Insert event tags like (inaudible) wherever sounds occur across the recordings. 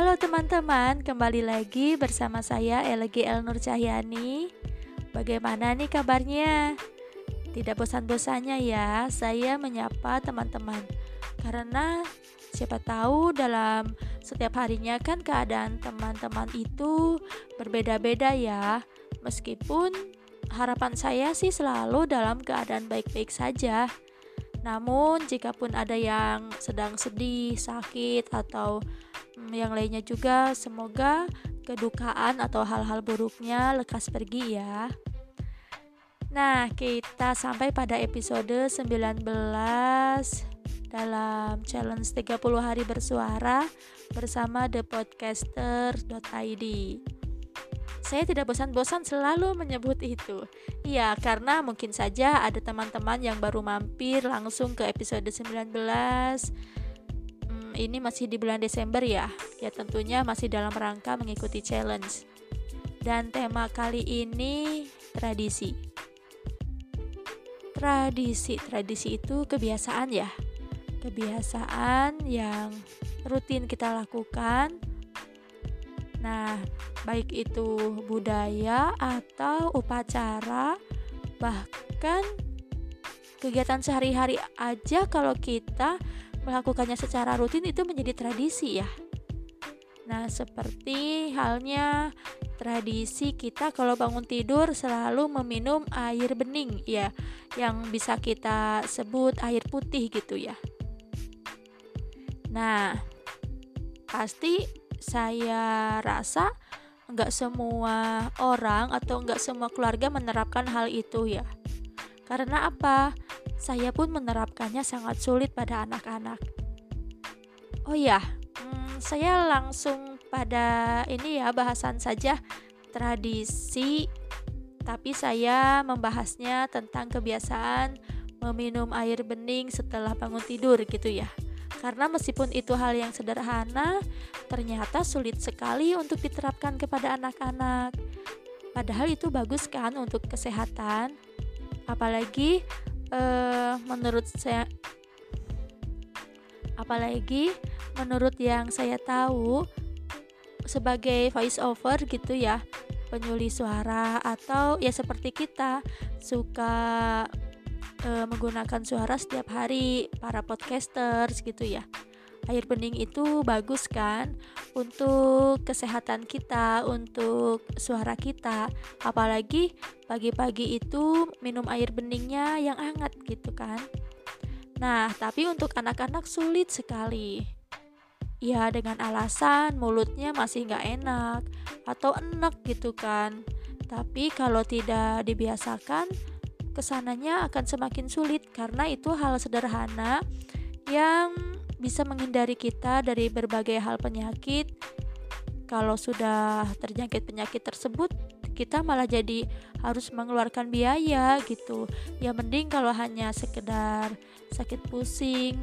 Halo teman-teman, kembali lagi bersama saya Elegi El Nur Cahyani. Bagaimana nih kabarnya? Tidak bosan-bosannya ya saya menyapa teman-teman. Karena siapa tahu dalam setiap harinya kan keadaan teman-teman itu berbeda-beda ya. Meskipun harapan saya sih selalu dalam keadaan baik-baik saja. Namun, jikapun ada yang sedang sedih, sakit, atau yang lainnya juga, semoga kedukaan atau hal-hal buruknya lekas pergi ya. Nah, kita sampai pada episode 19 dalam challenge 30 hari bersuara bersama thepodcaster.id. Saya tidak bosan-bosan selalu menyebut itu. Iya, karena mungkin saja ada teman-teman yang baru mampir langsung ke episode 19. Ini masih di bulan Desember ya. Ya tentunya masih dalam rangka mengikuti challenge. Dan tema kali ini tradisi. Tradisi, tradisi itu kebiasaan ya. Kebiasaan yang rutin kita lakukan Nah, baik itu budaya atau upacara, bahkan kegiatan sehari-hari aja kalau kita melakukannya secara rutin itu menjadi tradisi ya. Nah, seperti halnya tradisi kita kalau bangun tidur selalu meminum air bening ya, yang bisa kita sebut air putih gitu ya. Nah, pasti saya rasa nggak semua orang atau nggak semua keluarga menerapkan hal itu ya. Karena apa? Saya pun menerapkannya sangat sulit pada anak-anak. Oh ya, hmm, saya langsung pada ini ya bahasan saja tradisi, tapi saya membahasnya tentang kebiasaan meminum air bening setelah bangun tidur gitu ya. Karena meskipun itu hal yang sederhana, ternyata sulit sekali untuk diterapkan kepada anak-anak. Padahal itu bagus kan untuk kesehatan. Apalagi eh, menurut saya apalagi menurut yang saya tahu sebagai voice over gitu ya penyuli suara atau ya seperti kita suka e, menggunakan suara setiap hari para podcasters gitu ya. Air bening itu bagus kan untuk kesehatan kita, untuk suara kita. Apalagi pagi-pagi itu minum air beningnya yang hangat gitu kan. Nah, tapi untuk anak-anak sulit sekali. Ya dengan alasan mulutnya masih nggak enak atau enak gitu kan. Tapi kalau tidak dibiasakan, ke sananya akan semakin sulit karena itu hal sederhana yang bisa menghindari kita dari berbagai hal penyakit. Kalau sudah terjangkit penyakit tersebut, kita malah jadi harus mengeluarkan biaya gitu. Ya mending kalau hanya sekedar sakit pusing,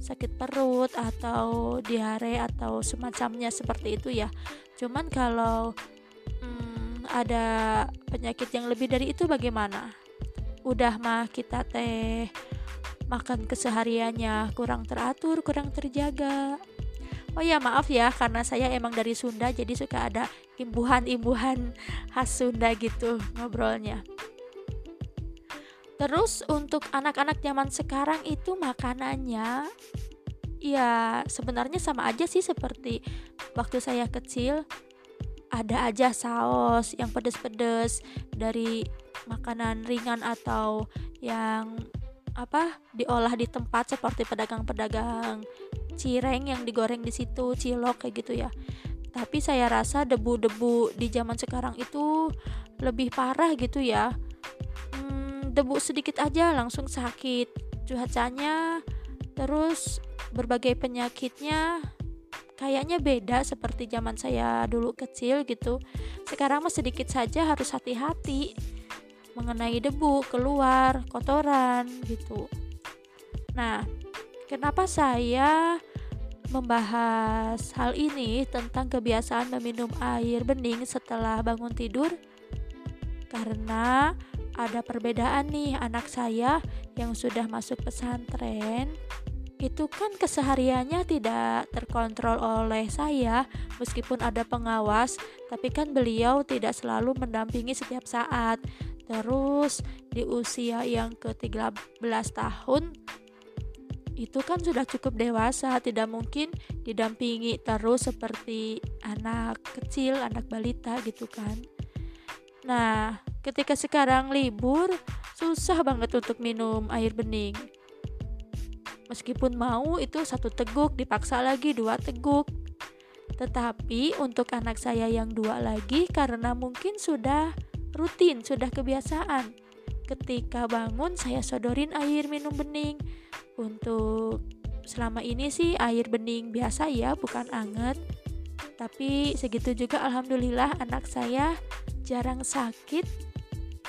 sakit perut atau diare atau semacamnya seperti itu ya. Cuman kalau hmm, ada penyakit yang lebih dari itu bagaimana? udah mah kita teh makan kesehariannya kurang teratur, kurang terjaga. Oh ya maaf ya karena saya emang dari Sunda jadi suka ada imbuhan-imbuhan khas Sunda gitu ngobrolnya. Terus untuk anak-anak zaman sekarang itu makanannya ya sebenarnya sama aja sih seperti waktu saya kecil ada aja saus yang pedes-pedes dari makanan ringan atau yang apa diolah di tempat seperti pedagang-pedagang cireng yang digoreng di situ cilok kayak gitu ya. Tapi saya rasa debu-debu di zaman sekarang itu lebih parah gitu ya. Hmm, debu sedikit aja langsung sakit cuacanya terus berbagai penyakitnya kayaknya beda seperti zaman saya dulu kecil gitu. Sekarang mah sedikit saja harus hati-hati mengenai debu keluar kotoran gitu. Nah kenapa saya membahas hal ini tentang kebiasaan meminum air bening setelah bangun tidur? Karena ada perbedaan nih anak saya yang sudah masuk pesantren itu kan kesehariannya tidak terkontrol oleh saya meskipun ada pengawas tapi kan beliau tidak selalu mendampingi setiap saat terus di usia yang ke-13 tahun itu kan sudah cukup dewasa, tidak mungkin didampingi terus seperti anak kecil, anak balita gitu kan. Nah, ketika sekarang libur, susah banget untuk minum air bening. Meskipun mau itu satu teguk, dipaksa lagi dua teguk. Tetapi untuk anak saya yang dua lagi karena mungkin sudah rutin, sudah kebiasaan. Ketika bangun saya sodorin air minum bening. Untuk selama ini sih air bening biasa ya bukan anget. Tapi segitu juga alhamdulillah anak saya jarang sakit.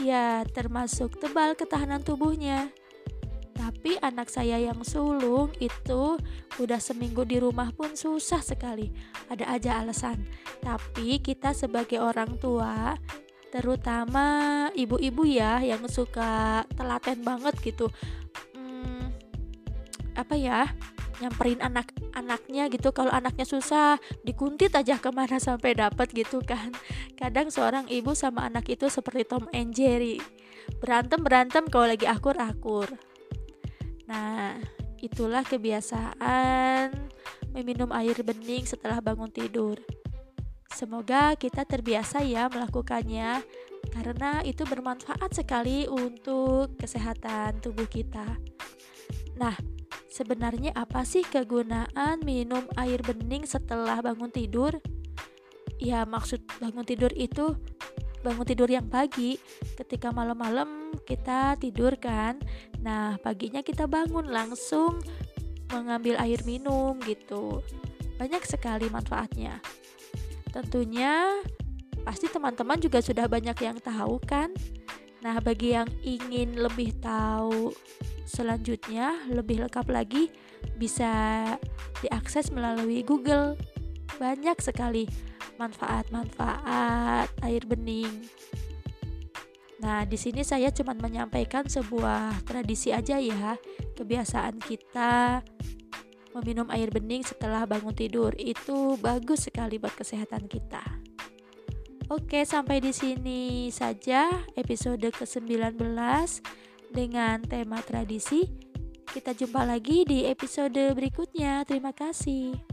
Ya termasuk tebal ketahanan tubuhnya. Tapi anak saya yang sulung itu udah seminggu di rumah pun susah sekali. Ada aja alasan. Tapi kita sebagai orang tua terutama ibu-ibu ya yang suka telaten banget gitu. Apa ya nyamperin anak-anaknya gitu. Kalau anaknya susah dikuntit aja ke mana (laughs) sampai dapat gitu kan. Kadang seorang ibu sama anak itu seperti Tom and Jerry. Berantem berantem kalau lagi akur akur nah itulah kebiasaan meminum air bening setelah bangun tidur semoga kita terbiasa ya melakukannya karena itu bermanfaat sekali untuk kesehatan tubuh kita nah Sebenarnya apa sih kegunaan minum air bening setelah bangun tidur? Ya, maksud bangun tidur itu bangun tidur yang pagi. Ketika malam-malam kita tidur kan. Nah, paginya kita bangun langsung mengambil air minum gitu. Banyak sekali manfaatnya. Tentunya pasti teman-teman juga sudah banyak yang tahu kan. Nah, bagi yang ingin lebih tahu selanjutnya lebih lengkap lagi bisa diakses melalui Google. Banyak sekali manfaat-manfaat air bening. Nah, di sini saya cuma menyampaikan sebuah tradisi aja ya, kebiasaan kita meminum air bening setelah bangun tidur itu bagus sekali buat kesehatan kita. Oke, sampai di sini saja episode ke-19 dengan tema tradisi. Kita jumpa lagi di episode berikutnya. Terima kasih.